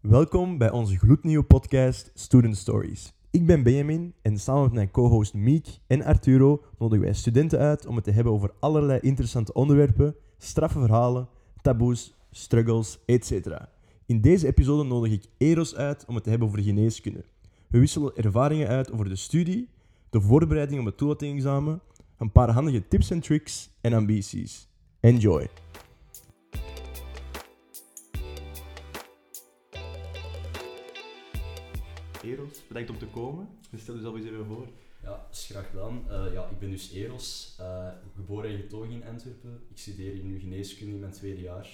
Welkom bij onze gloednieuwe podcast Student Stories. Ik ben Benjamin en samen met mijn co-host Miek en Arturo nodigen wij studenten uit om het te hebben over allerlei interessante onderwerpen, straffe verhalen, taboes, struggles, etc. In deze episode nodig ik Eros uit om het te hebben over geneeskunde. We wisselen ervaringen uit over de studie, de voorbereiding op het toelatingexamen, een paar handige tips en tricks en ambities. Enjoy! Eros, bedankt om te komen. Stel jezelf eens even voor. Ja, is graag gedaan. Eh, ja, ik ben dus Eros, eh, geboren en getogen in Antwerpen. Ik studeer hier nu geneeskunde in mijn tweede jaar.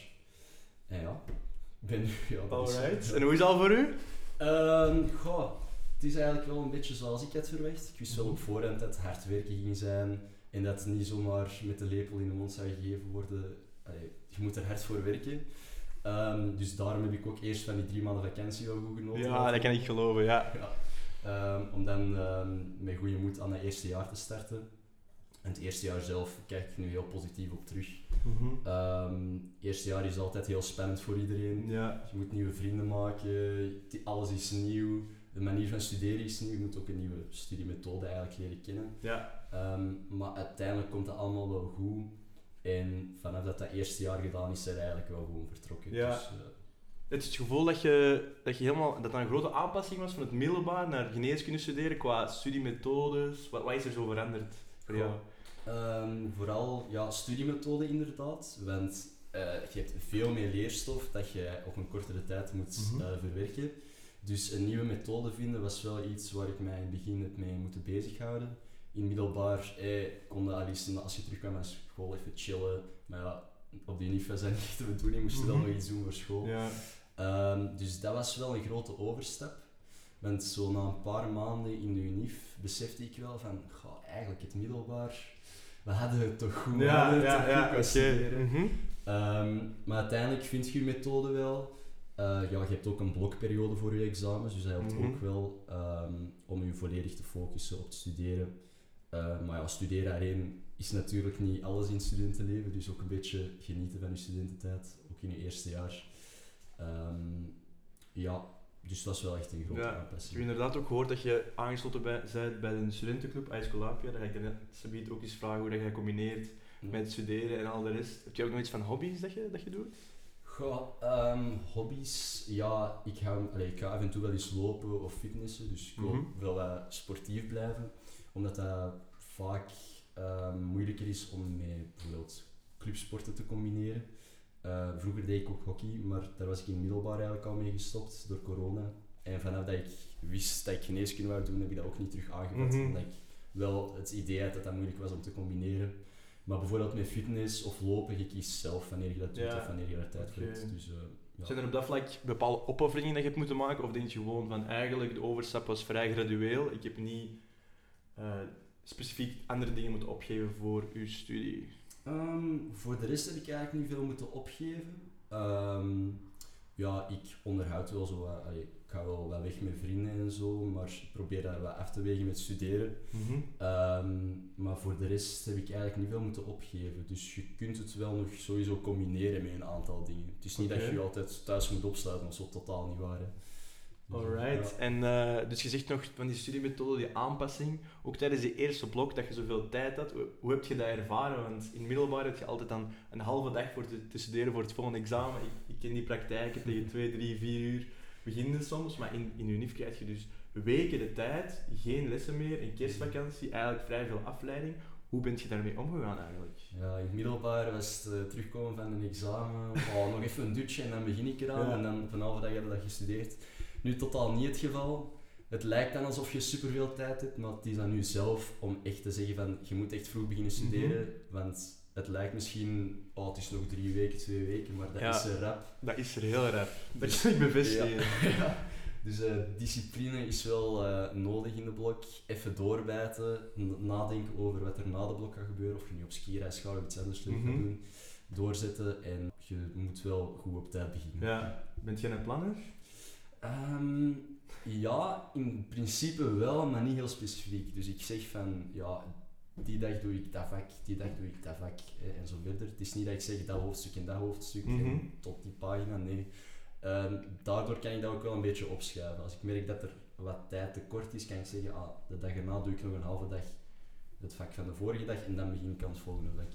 En ja, ik ben nu... Ja, dat is- Alright. En hoe is het al voor u? Ehm, goh, het is eigenlijk wel een beetje zoals ik had verwacht. Ik wist wel Mhm. op voorhand dat het hard werken ging zijn en dat het niet zomaar met de lepel in de mond zou gegeven worden. Allee, je moet er hard voor werken. Ehm, dus daarom heb ik ook eerst van die drie maanden vakantie wel goed genoten. Ja, dat kan ik geloven, ja. Ja. Ehm, om dan ehm, met goede moed aan het eerste jaar te starten. En het eerste jaar zelf kijk ik nu heel positief op terug. Mhm. Het eerste jaar is altijd heel spannend voor iedereen. Ja. Je moet nieuwe vrienden maken, alles is nieuw, de manier van studeren is nieuw, je moet ook een nieuwe studiemethode eigenlijk leren kennen. Ja. Maar uiteindelijk komt dat allemaal wel goed. En vanaf dat dat eerste jaar gedaan is, zijn eigenlijk wel gewoon vertrokken. Ja. Dus, eh, Het is het gevoel dat je, dat je helemaal, dat een grote aanpassing was van het middelbaar naar geneeskunde studeren qua studiemethodes. Wat, wat is er zo veranderd voor jou? Ehm, vooral ja, studiemethode inderdaad, want eh, je hebt veel meer leerstof dat je op een kortere tijd moet Mhm. eh, verwerken. Dus een nieuwe methode vinden was wel iets waar ik mij in het begin het mee moeten bezighouden. In middelbaar eh, kon dat al eens, als je terugkwam van school, even chillen. Maar ja, op die niveau was dat niet de bedoeling, moest je dan Mhm. nog iets doen voor school. Ja. Ehm, dus dat was wel een grote overstap. Want zo na een paar maanden in de UNIF besefte ik wel van, goh, eigenlijk het middelbaar, we hadden het toch goed, Ja, ja, ja, studeren. Mhm. Ehm, maar uiteindelijk vind je je methode wel. Eh, ja, je hebt ook een blokperiode voor je examens, dus dat helpt Mhm. ook wel ehm, om je volledig te focussen op het studeren. Eh, maar ja, studeren alleen is natuurlijk niet alles in studentenleven, dus ook een beetje genieten van je studententijd, ook in je eerste jaar. Ehm, ja, dus dat was wel echt een grote Ja, Ik heb aanpassing. inderdaad ook gehoord dat je aangesloten bent bij een studentenclub, Aesculapia. Dan ga ik je net ook eens vragen hoe dat je combineert met studeren en al de rest. Heb je ook nog iets van hobby's dat je, dat je doet? Goh, ehm, hobby's, ja, ik ga, allee, ik ga af en toe wel eens lopen of fitnessen, dus ik wil Mhm. wel wat sportief blijven, omdat dat vaak ehm, moeilijker is om met bijvoorbeeld clubsporten te combineren. Eh, vroeger deed ik ook hockey, maar daar was ik in middelbaar eigenlijk al mee gestopt door corona. En vanaf dat ik wist dat ik geneeskunde wou doen, heb ik dat ook niet terug aangepakt, Mhm. omdat ik wel het idee had dat dat moeilijk was om te combineren. Maar bijvoorbeeld met fitness of lopen, je kiest zelf wanneer je dat doet Ja. of wanneer je daar tijd voor hebt. Dus, eh, ja. Zijn er op dat vlak bepaalde opofferingen dat je hebt moeten maken? Of denk je gewoon van eigenlijk de overstap was vrij gradueel, ik heb niet eh, specifiek andere dingen moeten opgeven voor uw studie? Ehm, voor de rest heb ik eigenlijk niet veel moeten opgeven. Ehm, ja, ik onderhoud wel zo allee, ik ga wel wat weg met vrienden en zo, maar ik probeer dat wat af te wegen met studeren. Ehm, maar voor de rest heb ik eigenlijk niet veel moeten opgeven. Dus je kunt het wel nog sowieso combineren met een aantal dingen. Het is niet dat je je altijd thuis moet opsluiten, dat is ook totaal niet waar. Hè. Alright. ja. En eh, dus je zegt nog van die studiemethode, die aanpassing, ook tijdens die eerste blok dat je zoveel tijd had, hoe, hoe heb je dat ervaren? Want in middelbaar heb je altijd dan een halve dag voor te, te studeren voor het volgende examen. Ik, ik ken die praktijken tegen 2, 3, 4 uur beginnen soms, maar in, in UNIF krijg je dus weken de tijd, geen lessen meer, een kerstvakantie, eigenlijk vrij veel afleiding. Hoe ben je daarmee omgegaan eigenlijk? Ja, in het middelbaar was het eh, terugkomen van een examen, oh, nog even een dutje en dan begin ik eraan Ja. en dan op een halve dag heb je dat gestudeerd. Nu totaal niet het geval. Het lijkt dan alsof je superveel tijd hebt, maar het is aan nu zelf om echt te zeggen van je moet echt vroeg beginnen studeren, want het lijkt misschien, oh het is nog drie weken, twee weken, maar dat Ja. is een rap. Dat is er heel erg. Dat kan ik bevestigen. Ja. Dus eh, discipline is wel eh, nodig in de blok. Even doorbijten, nadenken over wat er na de blok gaat gebeuren. Of je nu op skireis gaat of iets anders leuk Mhm. gaat doen. Doorzetten en je moet wel goed op tijd beginnen. Ja. Bent jij een planner? Ehm, ja, in principe wel, maar niet heel specifiek. Dus ik zeg van, ja, die dag doe ik dat vak, die dag doe ik dat vak eh, en zo verder. Het is niet dat ik zeg dat hoofdstuk en dat hoofdstuk Mhm. en tot die pagina, nee. Ehm, daardoor kan ik dat ook wel een beetje opschuiven. Als ik merk dat er wat tijd tekort is, kan ik zeggen, ah, de dag erna doe ik nog een halve dag het vak van de vorige dag en dan begin ik aan het volgende vak.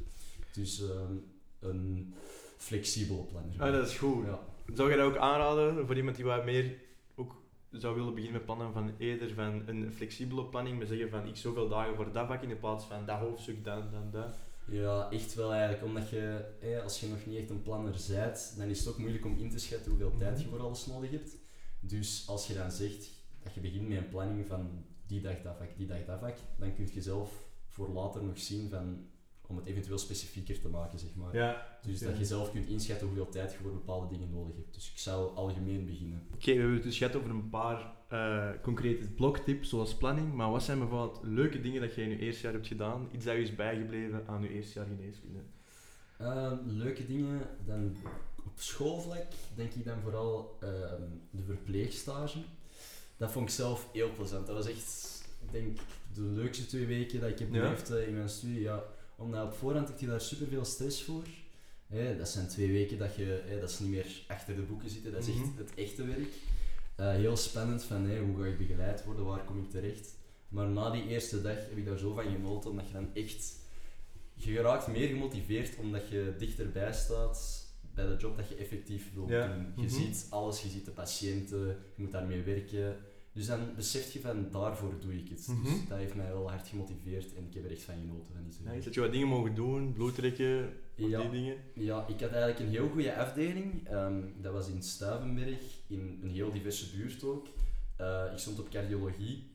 Dus ehm, een flexibele planner. Ah, dat is goed. Ja. Zou je dat ook aanraden voor iemand die wat meer ook zou willen beginnen met plannen van eerder van een flexibele planning, maar zeggen van ik zoveel dagen voor dat vak in plaats van dat hoofdstuk, dan, dan, dat? Ja, echt wel eigenlijk. Omdat je, eh, als je nog niet echt een planner bent, dan is het ook moeilijk om in te schatten hoeveel tijd je Mhm. voor alles nodig hebt. Dus als je dan zegt dat je begint met een planning van die dag dat vak, die dag dat vak, dan kun je zelf voor later nog zien van, om het eventueel specifieker te maken, zeg maar. Ja. Dus dat je zelf kunt inschatten hoeveel tijd je voor bepaalde dingen nodig hebt. Dus ik zou algemeen beginnen. Oké, we hebben het dus gehad over een paar eh, concrete bloktips, zoals planning. Maar wat zijn bijvoorbeeld leuke dingen dat jij in je eerste jaar hebt gedaan? Iets dat je is bijgebleven aan je eerste jaar geneeskunde? Ehm, leuke dingen, dan op schoolvlak denk ik dan vooral ehm, de verpleegstage. Dat vond ik zelf heel plezant. Dat was echt, ik denk, de leukste twee weken dat ik heb beleefd eh, in mijn studie. Ja, omdat op voorhand heb je daar superveel stress voor. Hè, dat zijn twee weken dat je, hè, dat is niet meer achter de boeken zitten, dat is echt Mhm. het echte werk. Eh, heel spannend van hè, hoe ga ik begeleid worden, waar kom ik terecht. Maar na die eerste dag heb ik daar zo van genoten, omdat je dan echt je geraakt meer gemotiveerd omdat je dichterbij staat bij de job dat je effectief wilt Ja. doen. Je Mhm. ziet alles, je ziet de patiënten, je moet daarmee werken. Dus dan besef je van daarvoor doe ik het. Mhm. Dus dat heeft mij wel hard gemotiveerd en ik heb er echt van genoten van die Ja, dat je wat dingen mogen doen, bloedtrekken, Ja. die dingen. Ja, ik had eigenlijk een heel goede afdeling. Ehm, dat was in Stuivenberg, in een heel diverse buurt ook. Eh, ik stond op cardiologie.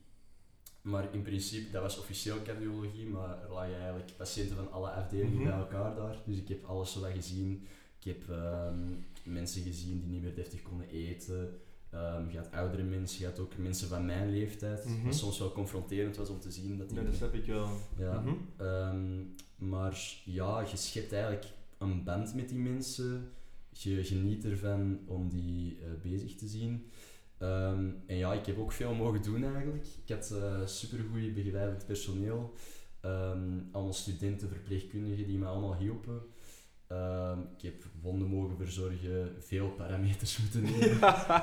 Maar in principe, dat was officieel cardiologie, maar er lagen eigenlijk patiënten van alle afdelingen Mhm. bij elkaar daar. Dus ik heb alles zo wat gezien. Ik heb ehm, mensen gezien die niet meer deftig konden eten. Ehm je had oudere mensen, je had ook mensen van mijn leeftijd. Mhm. Wat soms wel confronterend was om te zien dat die... Ja, dat snap ik wel. Ja, Mhm. Ehm, maar ja, je schept eigenlijk een band met die mensen. Je geniet ervan om die eh, bezig te zien. Ehm, en ja, ik heb ook veel mogen doen eigenlijk. Ik had super supergoed begeleidend personeel. Allemaal studenten, verpleegkundigen die me allemaal hielpen. Ehm, ik heb wonden mogen verzorgen, veel parameters moeten nemen.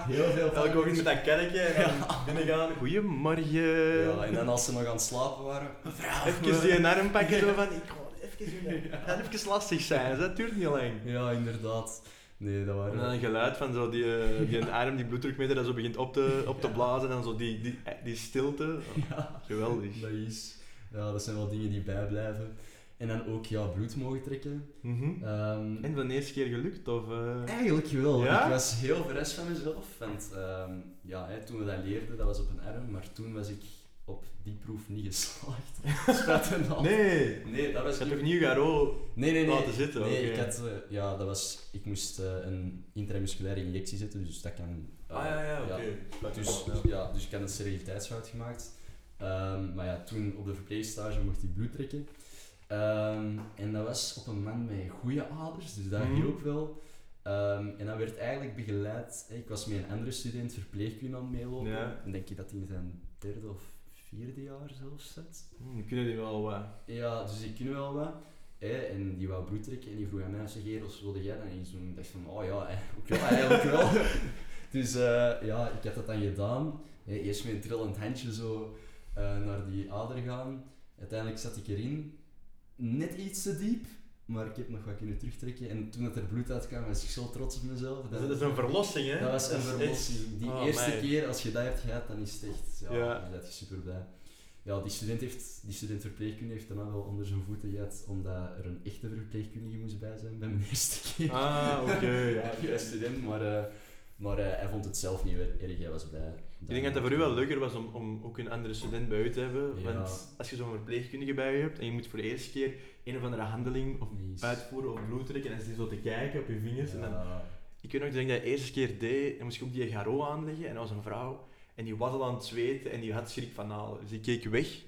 Heel veel Elke ochtend met dat kerkje en dan binnengaan. Goedemorgen. Ja, en dan als ze nog aan het slapen waren, mevrouw. Even die arm pakken zo van, ik ga even, dat even lastig zijn, dat duurt niet lang. Ja, inderdaad. Nee, dat En waren... dan een geluid van zo die, eh, die arm, die bloeddrukmeter, dat zo begint op te, op te blazen en dan zo die, die, die stilte. Ja. Geweldig. Dat is... Ja, dat zijn wel dingen die bijblijven. En dan ook ja, bloed mogen trekken. Mhm. Ehm, En van de eerste keer gelukt? Of, eh? Eigenlijk wel. Ja? Ik was heel verrast van mezelf. Want ehm, ja, hè, toen we dat leerden, dat was op een arm. Maar toen was ik op die proef niet geslaagd. Nou. Nee. Nee, dat was Je Garo Nee, nee, nee. laten zitten? Nee, ik had... eh, ja, dat was... Ik moest eh, een intramusculaire injectie zetten, dus dat kan... Ah ja, ja, oké. Dus, ja, dus ik had een steriliteitsfout gemaakt. Ehm, maar ja, toen op de verpleegstage mocht ik bloed trekken. Ehm, en dat was op een man met goede aders, dus dat Mhm. hielp wel. Ehm, en dat werd eigenlijk begeleid. Ik was met een andere student verpleegkunde aan het meelopen. Ja. En denk je dat hij in zijn derde of vierde jaar zelfs. Hm, Dan kunnen die wel wat. Ja, dus die kunnen wel wat. Hè, en die wou bloed trekken en die vroeg aan mij, zeg Eros, wilde jij dat? En ik toen dacht van, oh ja, eigenlijk wel. Eigenlijk wel. dus eh, ja, ik had dat dan gedaan. Hè, eerst met een trillend handje zo eh, naar die ader gaan. Uiteindelijk zat ik erin. Net iets te diep, maar ik heb nog wat kunnen terugtrekken. En toen het er bloed uitkwam, was ik zo trots op mezelf. Dat is een verlossing, hè? Dat was een verlossing. Die Oh, eerste my. keer, als je dat hebt gehad, dan is het echt... Ja, Ja. dan ben je super blij. Ja, die student, heeft, die student verpleegkunde heeft daarna wel onder zijn voeten gehad, omdat er een echte verpleegkundige moest bij zijn bij mijn eerste keer. Ah, oké. ja, student, maar, eh, maar eh, hij vond het zelf niet erg, hij was blij. Ik denk dat het voor u wel leuker was om, om ook een andere student bij u te hebben. Ja. Want als je zo'n verpleegkundige bij je hebt en je moet voor de eerste keer een of andere handeling of Nice. uitvoeren of bloed trekken en ze zo te kijken op je vingers. En dan, ik weet nog dat ik de eerste keer deed, dan moest ik ook die garo aanleggen en dat was een vrouw. En die was al aan het zweten en die had schrik van halen. Dus ik keek weg.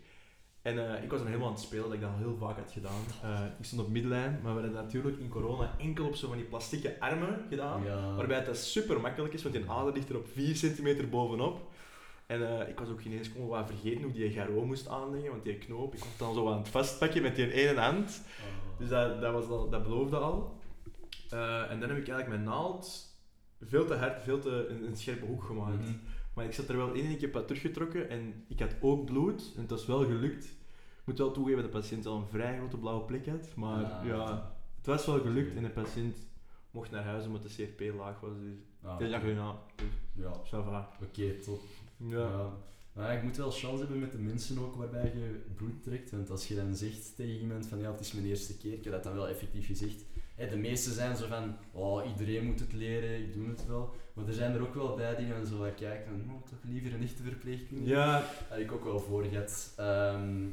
En eh, ik was dan helemaal aan het spelen, dat ik dat al heel vaak had gedaan. Eh, ik stond op midlijn, maar we hadden natuurlijk in corona enkel op zo van die plastieke armen gedaan. Ja. Waarbij het super makkelijk is, want die ader ligt er op 4 centimeter bovenop. En eh, ik was ook ineens gewoon wat vergeten hoe die garo moest aanleggen, want die knoop, ik was dan zo aan het vastpakken met die ene hand. Oh. Dus dat, dat, was al, dat beloofde al. En dan heb ik eigenlijk mijn naald veel te hard, veel te een, een scherpe hoek gemaakt. Mhm. Maar ik zat er wel in en ik heb teruggetrokken en ik had ook bloed en het was wel gelukt. Ik moet wel toegeven dat de patiënt al een vrij grote blauwe plek had, maar Ah. ja, het was wel gelukt en de patiënt mocht naar huis omdat de CRP laag was. Dus Ah, ja, ja, ja. Oké, top. Ja. Ja. Maar je moet wel chance hebben met de mensen ook waarbij je bloed trekt. Want als je dan zegt tegen iemand van ja, het is mijn eerste keer, ik heb dat dan wel effectief gezegd. Hè, de meesten zijn zo van, oh, iedereen moet het leren, ik doe het wel. Maar er zijn er ook wel bij die dan zo wat kijken van, oh, toch liever een echte verpleegkundige. Ja, Had ik ook wel voor gehad. Ehm,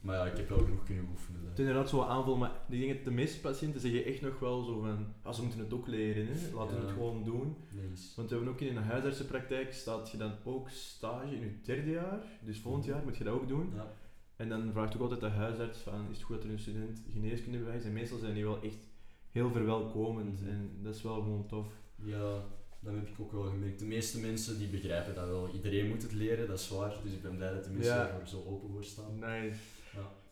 maar ja, ik heb wel genoeg kunnen oefenen. het is inderdaad zo aanvullen, maar ik denk dat de meeste patiënten zeggen echt nog wel zo van, ah, ze moeten het ook leren, hè. laten we Ja. het gewoon doen. Nice. Want we hebben ook in een huisartsenpraktijk staat je dan ook stage in je derde jaar, dus volgend jaar moet je dat ook doen. Ja. En dan vraagt ook altijd de huisarts van, is het goed dat er een student geneeskunde is? En meestal zijn die wel echt heel verwelkomend Mhm. en dat is wel gewoon tof. ja, dat heb ik ook wel gemerkt. De meeste mensen die begrijpen dat wel. Iedereen moet het leren, dat is waar. Dus ik ben blij dat de mensen Ja. er zo open voor staan. Nice.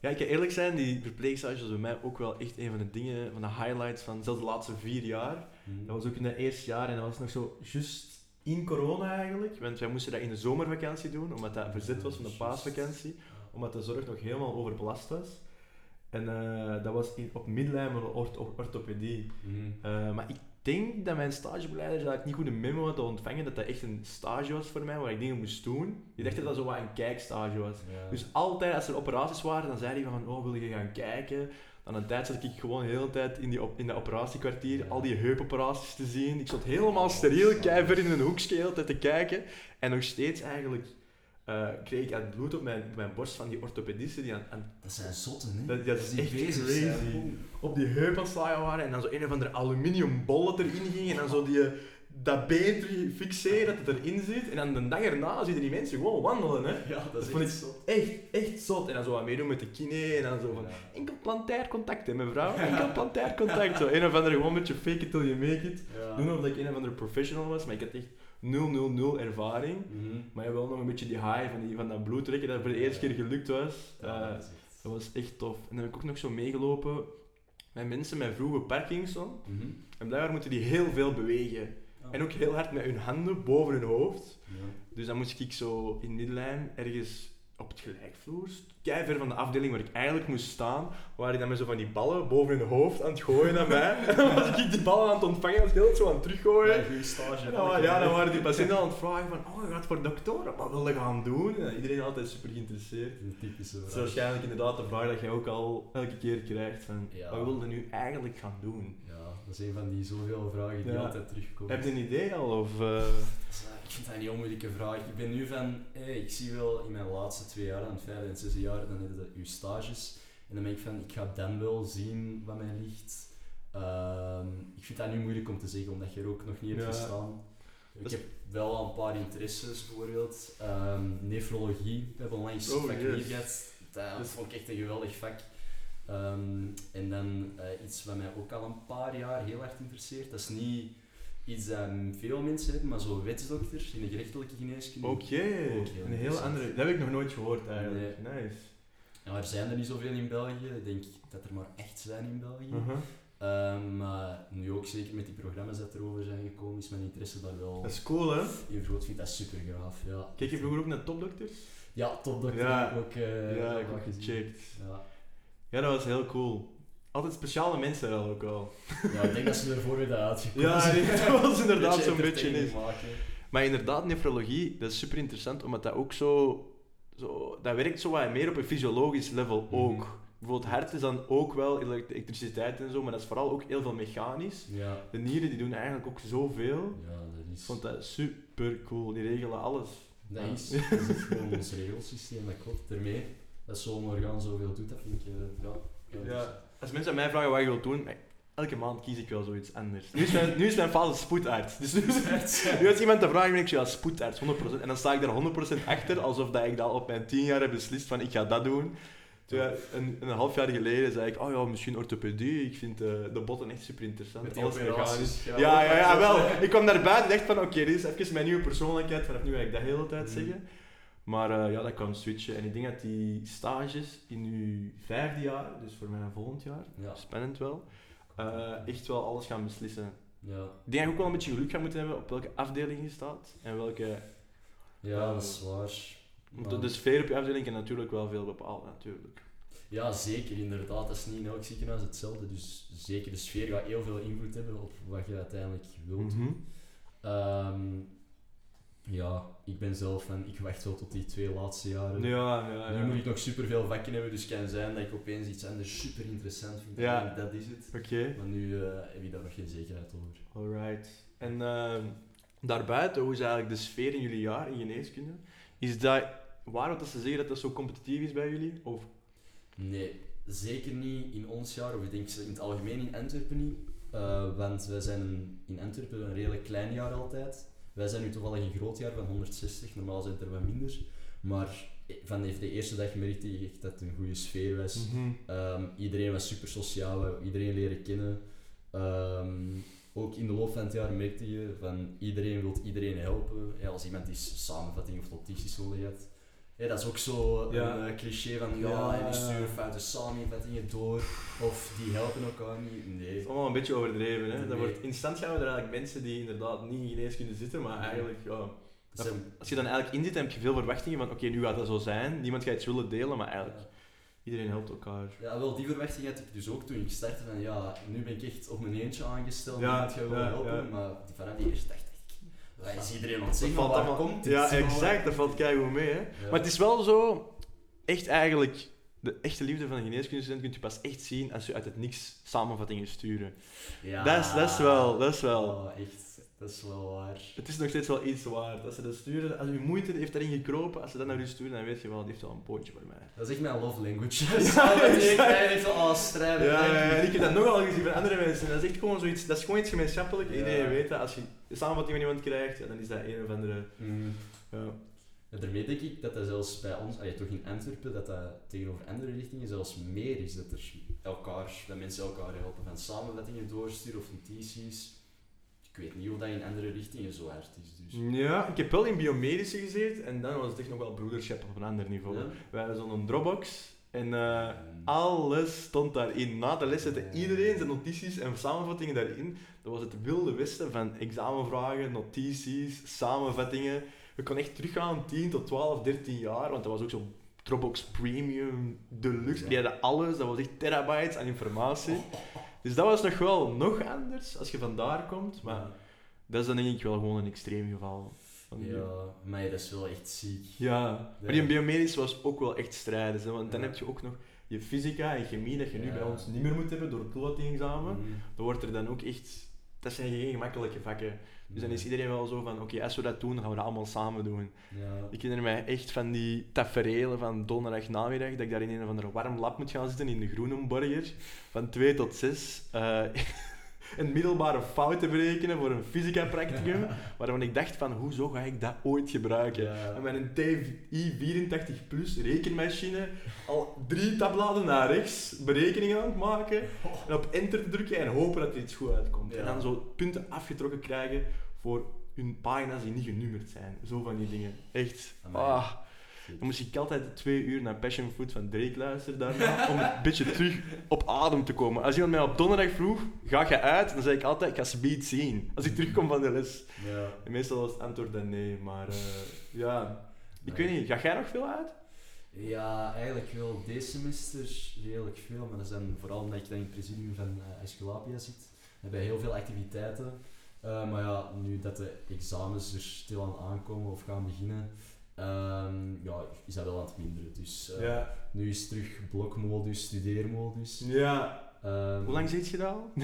Ja. Ik ga eerlijk zijn, die verpleegstages was bij mij ook wel echt een van de dingen, van de highlights van zelfs de laatste vier jaar. Mhm. Dat was ook in het eerste jaar en dat was nog zo juist in corona eigenlijk. Want wij moesten dat in de zomervakantie doen, omdat dat verzet was van de paasvakantie. Omdat de zorg nog helemaal overbelast was. En eh, dat was in, op middelijn met ortho- orthopedie. Mhm. Eh, maar ik denk dat mijn stagebeleider dat ik niet goed een memo had ontvangen dat dat echt een stage was voor mij, waar ik dingen moest doen. Die dacht dat dat zo wat een kijkstage was. Ja. Dus altijd als er operaties waren, dan zei hij van, oh wil je gaan kijken? Dan een tijd zat ik gewoon de hele tijd in, die op, in dat operatiekwartier, al die heupoperaties te zien. Ik stond helemaal steriel, keihard in een hoekje de hele tijd te kijken. En nog steeds eigenlijk eh, kreeg ik het bloed op mijn, op mijn borst van die orthopedisten die aan, aan- Dat zijn zotten, hè? Dat- dat is echt bezig crazy. op die heup aan waren. En dan zo een of andere aluminium bol dat erin ging. En dan zo die, dat been terug fixeren, dat het erin zit. En dan de dag erna zie je die mensen gewoon wandelen. Hè. Ja, dat Dat is vond echt ik zot. Echt, echt zot. En dan zo wat meedoen met de kine. En dan zo van, Ja. enkel plantair contact hè mevrouw. Enkel plantair contact. Zo een of andere gewoon een beetje fake it till you make it. Ja. Doen of dat ik een of andere professional was. Maar ik had echt 0, 0, 0 ervaring. Mhm. Maar je wel nog een beetje die high van, die, van dat bloedtrekken dat voor de eerste keer gelukt was. Ja, Eh, dat was echt tof. En dan heb ik ook nog zo meegelopen met mensen met vroege Parkinson. Mhm. En blijkbaar moeten die heel veel bewegen. En ook heel hard met hun handen boven hun hoofd. Ja. Dus dan moest ik zo in middenlijn ergens op het gelijkvloer, kei ver van de afdeling waar ik eigenlijk moest staan, waar die dan met zo van die ballen boven hun hoofd aan het gooien naar mij. En dan was ik die ballen aan het ontvangen, was ik heel zo aan het teruggooien. Ja, goeie stage. Ja, maar ja, dan waren die patiënten aan het vragen van, oh, je gaat voor dokter, wat wil je gaan doen? En iedereen altijd super geïnteresseerd. Een typische is vraag. waarschijnlijk inderdaad de vraag dat jij ook al elke keer krijgt van, Ja. wat wil je nu eigenlijk gaan doen? Ja, dat is een van die zoveel vragen die Ja. altijd terugkomen. Heb je een idee al? Of, eh, Ik vind dat een heel moeilijke vraag. Ik ben nu van, hey, ik zie wel in mijn laatste twee jaar, dan het vijfde en zesde jaar, dan heb je je stages. En dan ben ik van, ik ga dan wel zien wat mij ligt. Ehm, ik vind dat nu moeilijk om te zeggen, omdat je er ook nog niet hebt Ja. gestaan. Ik heb wel al een paar interesses, bijvoorbeeld. Ehm, nefrologie, we hebben onlangs Oh, vak yes. hier gehad. Dat Dus- vond ik echt een geweldig vak. Ehm, en dan eh, iets wat mij ook al een paar jaar heel erg interesseert. Dat is niet iets dat veel mensen hebben, maar zo wetsdokter in de gerechtelijke geneeskunde. Oké, een heel andere. Dat heb ik nog nooit gehoord eigenlijk. Nice. Ja, er zijn er niet zoveel in België. Ik denk dat er maar echt zijn in België. Uh-huh. Ehm, maar nu ook zeker met die programma's dat erover zijn gekomen, is mijn interesse daar wel Dat is cool hè? even groot. Ik vind dat super gaaf. Ja. Kijk je vroeger ook naar topdokters? Ja, topdokter Ja. heb ik ook, eh, ja, ik gecheckt. Ja. Ja, dat was heel cool. Altijd speciale mensen wel ook wel. ja, ik denk dat ze ervoor weer uitgekomen Ja, dat was inderdaad zo'n beetje is. maken. Maar inderdaad, nefrologie, dat is super interessant, omdat dat ook zo, zo... Dat werkt zo wat meer op een fysiologisch level Mhm. ook. Bijvoorbeeld hart is dan ook wel elek- elektriciteit en zo, maar dat is vooral ook heel veel mechanisch. Ja. De nieren die doen eigenlijk ook zoveel. Ja, dat Ik is... vond dat super cool. Die regelen alles. Dat Ja. is, dat is gewoon ons regelsysteem, dat klopt. Daarmee, dat zo'n orgaan zoveel doet, dat vind ik, eh, ja. Ja. Als mensen aan mij vragen wat je wilt doen, elke maand kies ik wel zoiets anders. Nu is mijn, nu is mijn fase spoedarts. Dus nu, is- nu als iemand te vragen, ben ik zo, ja, spoedarts, 100%. En dan sta ik daar 100% achter, alsof dat ik dat op mijn 10 jaar heb beslist van ik ga dat doen. Terwijl een, een half jaar geleden zei ik, oh ja, misschien orthopedie. Ik vind eh, de botten echt super interessant. Alles mechanisch. Ja, ja, ja, wel. Ik kwam naar buiten en dacht van, oké, dit is even mijn nieuwe persoonlijkheid. Vanaf nu ga ik dat de hele tijd Mhm. zeggen. Maar eh, ja, dat kan switchen. En ik denk dat die stages in uw vijfde jaar, dus voor mij volgend jaar, Ja. spannend wel, eh, echt wel alles gaan beslissen. Ja, Ik denk dat je ook wel een beetje geluk gaat moeten hebben op welke afdeling je staat. En welke... ja dat is waar. Want Maar- de sfeer op je afdeling kan natuurlijk wel veel bepalen, natuurlijk. Ja, zeker, inderdaad. Dat is niet in elk ziekenhuis hetzelfde. Dus zeker, de sfeer gaat heel veel invloed hebben op wat je uiteindelijk wilt. Ehm, ja, ik ben zelf van, ik wacht wel tot die twee laatste jaren. Ja, ja, Nu ja. moet ik nog superveel vakken hebben, dus het kan zijn dat ik opeens iets anders super interessant vind. Ja. En dat is het. Oké. Maar nu eh, heb ik daar nog geen zekerheid over. Alright. En ehm, daarbuiten, hoe is eigenlijk de sfeer in jullie jaar in geneeskunde? Is dat waar dat ze zeggen dat dat zo competitief is bij jullie? Of? Nee, zeker niet in ons jaar, of ik denk in het algemeen in Antwerpen niet. Eh, want wij zijn in Antwerpen een redelijk klein jaar altijd. Wij zijn nu toevallig een groot jaar van 160, normaal zijn het er wat minder. Maar van de, de eerste dag merkte ik echt dat het een goede sfeer was. Ehm, iedereen was super sociaal, iedereen leren kennen. Ehm, ook in de loop van het jaar merkte je van iedereen wil iedereen helpen. Ja, als iemand die samenvatting of notities nodig had. Ja, dat is ook zo Ja. een eh, cliché van ja, Ja. en die sturen foute samenvattingen door of die helpen elkaar niet. Het Nee. is allemaal een beetje overdreven. Hè? Dat Nee. wordt, in stand gaan we er eigenlijk mensen die inderdaad niet in geneeskunde zitten, maar eigenlijk, ja, Dat als je dan eigenlijk in zit, heb je veel verwachtingen van oké, nu gaat dat zo zijn, niemand gaat iets willen delen, maar eigenlijk, iedereen helpt elkaar. Ja, wel, die verwachting had ik dus ook toen ik startte van ja, nu ben ik echt op mijn eentje aangesteld, Ja, gaat wel ja, helpen, maar vanaf die eerste dag waar is iedereen aan het Dat zeggen, valt allemaal- komt dit? Ja, exact, dat valt keigoed mee. Hè? Maar het is wel zo, echt eigenlijk, de echte liefde van een geneeskundestudent kun je pas echt zien als je uit het niks samenvattingen sturen. Ja. Dat is- dat is wel- dat is wel. Oh, echt, dat is wel waar. Het is nog steeds wel iets waard. Als ze dat sturen, als je moeite heeft daarin gekropen, als ze dat naar u sturen, dan weet je wel, die heeft wel een pootje voor mij. Dat is echt mijn love language. Ja, Ja, zo, oh, strijden. Ja, en ik heb dat nogal gezien van andere mensen. Dat is echt gewoon zoiets, dat is gewoon iets gemeenschappelijk. Ja. Iedereen weet dat. Als je samenvatting van iemand krijgt, ja, dan is dat een of andere... Mm. Ja. Ja, daarmee denk ik dat dat zelfs bij ons, allee, toch in Antwerpen, dat dat tegenover andere richtingen zelfs meer is. Dat, er elkaar, dat mensen elkaar helpen van samenvattingen doorsturen of notities. Ik weet niet of dat in andere richtingen zo hard is. Dus. Ja, ik heb wel in biomedische gezeten en dan was het echt nog wel broederschap op een ander niveau. Ja. Wij hadden zo'n Dropbox en eh, alles stond daarin. Na de les zette iedereen zijn notities en samenvattingen daarin. Dat was het wilde westen van examenvragen, notities, samenvattingen. Je kon echt teruggaan 10 tot 12, 13 jaar, want dat was ook zo Dropbox Premium Deluxe. Die hadden alles, dat was echt terabytes aan informatie. Dus dat was nog wel nog anders als je vandaar komt, maar dat is dan denk ik wel gewoon een extreem geval. Ja, maar dat is wel echt ziek. ja, maar die biomedisch was ook wel echt strijden. Hè? Want dan Ja. heb je ook nog je fysica en chemie dat je nu bij ons niet meer moet hebben door het toelatingexamen. Mm. Dan wordt er dan ook echt... Dat zijn geen gemakkelijke vakken. Dus dan is iedereen wel zo van, oké, als we dat doen, dan gaan we dat allemaal samen doen. Ja. Ik herinner mij echt van die taferelen van donderdag namiddag, dat ik daar in een of ander warm lab moet gaan zitten in de Groenenborger, van 2 tot 6. eh een middelbare fout te berekenen voor een fysica-practicum, waarvan ik dacht van, hoezo ga ik dat ooit gebruiken? Ja. En met een TI 84 plus rekenmachine al drie tabbladen naar rechts berekeningen aan het maken en op enter te drukken en hopen dat er iets goed uitkomt. Ja. En dan zo punten afgetrokken krijgen voor hun pagina's die niet genummerd zijn. Zo van die dingen. Echt. Amai. Ah. Dan moest ik altijd twee uur naar Passion Fruit van Drake luisteren daarna, om een beetje terug op adem te komen. Als iemand mij op donderdag vroeg, ga je uit? Dan zei ik altijd, ik ga speed zien. Als ik terugkom van de les. Ja. En meestal was het antwoord dan nee, maar eh, ja... Ik Nee. weet niet, ga jij nog veel uit? Ja, eigenlijk wel deze semester redelijk veel, maar dat is dan vooral omdat ik dan in het presidium van eh Esculapia zit. We hebben heel veel activiteiten. Eh, maar ja, nu dat de examens er stilaan aankomen of gaan beginnen, ehm, ja, is dat wel aan het minderen. Dus eh, ja. nu is het terug blokmodus, studeermodus. ja. Ehm, Hoe lang zit je daar al?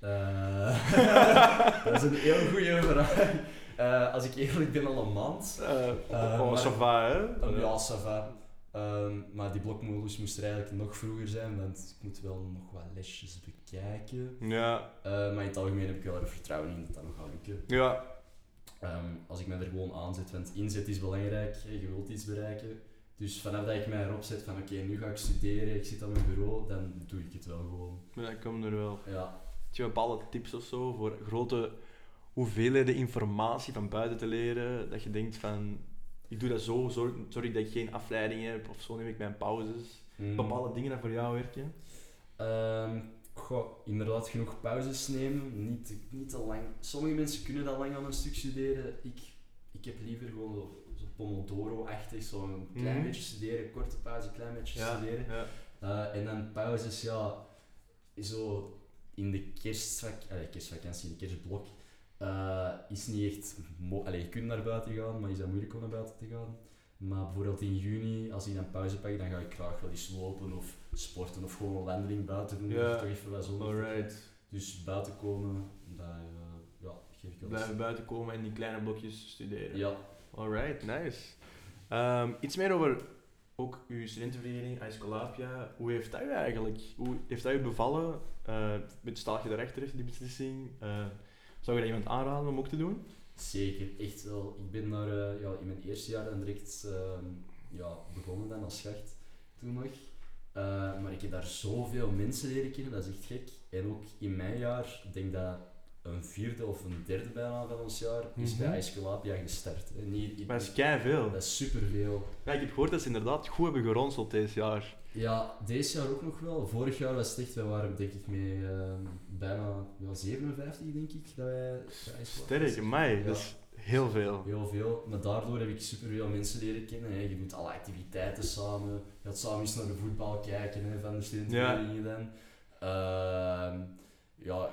eh, dat is een heel goede vraag. Eh, als ik eerlijk ben, al een maand. Oh, maar- ça va, hè? Um, ja, ça va. Ehm, maar die blokmodus moest er eigenlijk nog vroeger zijn, want ik moet wel nog wat lesjes bekijken. Ja, Eh, maar in het algemeen heb ik wel er vertrouwen in dat dat nog gaat lukken. ja. Ehm, ik me er gewoon aanzet, want inzet is belangrijk, je wilt iets bereiken. Dus vanaf dat ik mij erop zet van oké, nu ga ik studeren, ik zit aan mijn bureau, dan doe ik het wel gewoon. Maar dat komt er wel. Ja, Heb je bepaalde tips of zo voor grote hoeveelheden informatie van buiten te leren? Dat je denkt van, ik doe dat zo, zorg, zorg dat ik geen afleiding heb, of zo neem ik mijn pauzes. Mm. Bepaalde dingen dat voor jou werken? Ehm, goh, inderdaad genoeg pauzes nemen. Niet, niet te lang. Sommige mensen kunnen dat lang aan een stuk studeren. Ik, ik heb liever gewoon zo, zo Pomodoro-achtig, zo een klein Mhm. beetje studeren, korte pauze, klein beetje Ja, studeren. ja. Eh, en dan pauzes, ja, zo in de kerstvak, allee, kerstvakantie, in de kerstblok, eh, is niet echt... Mo allee, je kunt naar buiten gaan, maar is dat moeilijk om naar buiten te gaan. Maar bijvoorbeeld in juni, als ik dan pauze pak, dan ga ik graag wel eens lopen of sporten of gewoon een wandeling buiten doen. Ja. Of toch even. Alright. Dus buiten komen, dat eh, ja, geef ik wel Blijven buiten komen en die kleine blokjes studeren. Ja, Alright, nice. Ehm, iets meer over ook uw studentenvereniging, Aesculapia. Hoe heeft dat u eigenlijk? Hoe heeft dat u bevallen? Uh, sta je daarachter, die beslissing? Eh, zou je dat iemand aanraden om ook te doen? Zeker. Echt wel. Ik ben daar eh, ja, in mijn eerste jaar direct ehm, ja, begonnen dan als schacht toen nog. Eh, maar ik heb daar zoveel mensen leren kennen, dat is echt gek. En ook in mijn jaar, ik denk dat een vierde of een derde bijna van ons jaar, is Mhm. bij Aesculapia gestart. Niet, Maar dat is kei veel. dat is superveel. Ja, ik heb gehoord dat ze inderdaad goed hebben geronseld deze jaar. Ja, deze jaar ook nog wel. Vorig jaar was het echt, wij waren denk ik met ehm, bijna ja, 57 denk ik, dat wij bij Sterk, mij, Ja. dat is heel veel. Heel veel, maar daardoor heb ik superveel mensen leren kennen. Hè. Je doet alle activiteiten samen. Je gaat samen eens naar de voetbal kijken hè, van de studentenverenigingen dan. Ehm, ja,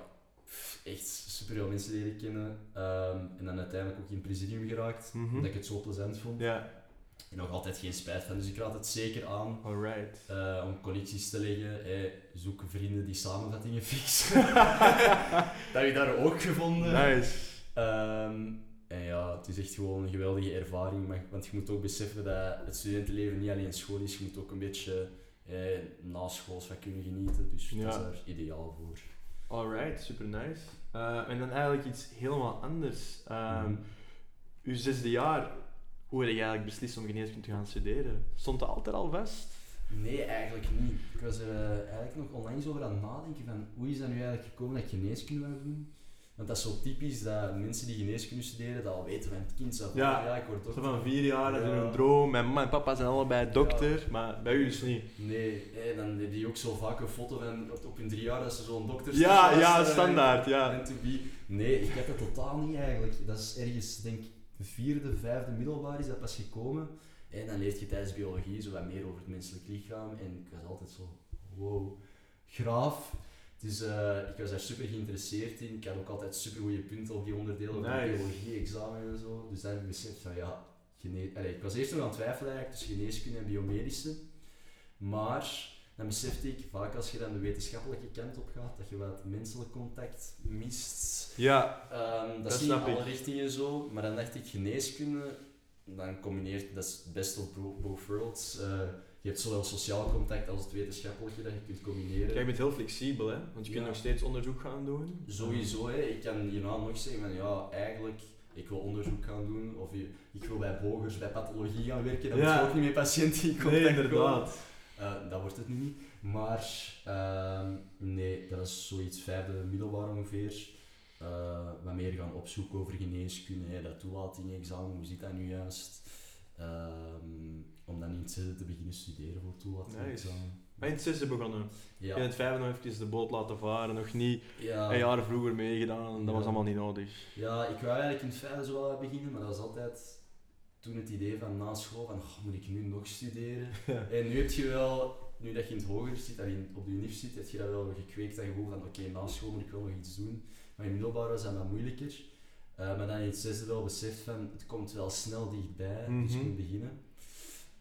echt superveel mensen leren kennen. Ehm, en dan uiteindelijk ook in het presidium geraakt, Mhm. omdat ik het zo plezant vond. En nog altijd geen spijt van, dus ik raad het zeker aan. alright. eh, om connecties te leggen, zoek vrienden die samenvattingen fixen. dat heb ik daar ook gevonden. Nice. Ehm, en ja, het is echt gewoon een geweldige ervaring. Maar, want je moet ook beseffen dat het studentenleven niet alleen school is. Je moet ook een beetje eh, na schools van kunnen genieten. Dus Ja. dat is daar ideaal voor. Alright, super nice. Eh, en dan eigenlijk iets helemaal anders. Mhm. Uw zesde jaar, hoe heb je eigenlijk beslist om geneeskunde te gaan studeren? Stond dat altijd al vast? Nee, eigenlijk niet. Ik was er eh, eigenlijk nog onlangs over aan het nadenken van hoe is dat nu eigenlijk gekomen dat ik geneeskunde wou doen. Want dat is zo typisch dat mensen die geneeskunde studeren dat al weten van het kind zelf. Ja. ja ik word Zo dokter. van vier jaar, dat is een droom. Mijn mama en papa zijn allebei dokter, maar bij u is het niet. Nee, dan heb je ook zo vaak een foto van op- op hun drie jaar dat ze zo'n dokter Ja, ja, standaard, ja. En to be. Nee, ik heb dat totaal niet eigenlijk. Dat is ergens, denk ik, de vierde, vijfde middelbaar is dat pas gekomen. En dan leert je tijdens biologie zo wat meer over het menselijk lichaam. En ik was altijd zo, wow, graaf. Dus eh, ik was daar super geïnteresseerd in. Ik had ook altijd super goede punten op die onderdelen van Nice. biologie, examen en zo. Dus dan heb ik beseft van ja, gene Allee, ik was eerst nog aan het twijfelen eigenlijk tussen geneeskunde en biomedische. Maar dan besefte ik, vaak als je dan de wetenschappelijke kant op gaat, dat je wat menselijk contact mist. Ja, Ehm, dat, is niet in alle richtingen zo, maar dan dacht ik geneeskunde, dan combineert, dat is best of bo- both worlds. Eh, je hebt zowel sociaal contact als het wetenschappelijke dat je kunt combineren. jij bent heel flexibel, hè? Want je kunt nog steeds onderzoek gaan doen. Sowieso, hè. ik kan hierna nog zeggen van ja, eigenlijk, ik wil onderzoek gaan doen, of je- ik wil bij bogers, bij pathologie gaan werken, dan Ja. moet je ook niet met patiënten in contact Nee, komen. inderdaad. Eh, dat wordt het nu niet. Maar ehm, nee, dat is zoiets vijfde middelbaar ongeveer. Eh, wat meer gaan opzoeken over geneeskunde, hè, dat toelating-examen, hoe zit dat nu juist? Ehm, dan in het zesde te beginnen studeren voor toelating-examen. Maar in het zesde begonnen. Ja, In het vijfde nog even de boot laten varen, nog niet ja, een jaar vroeger meegedaan, dat Ja. was allemaal niet nodig. ja, ik wou eigenlijk in het vijfde zo wel beginnen, maar dat was altijd toen het idee van na school van "Goh, moet ik nu nog studeren? En nu heb je wel, nu dat je in het hoger zit, en in- op de unief zit, heb je dat wel gekweekt dat gevoel van oké, na school moet ik wel nog iets doen. Maar in middelbaar was dat wat moeilijker. Eh, maar dan in het zesde wel beseft van het komt wel snel dichtbij, dus ik Mhm. moet beginnen.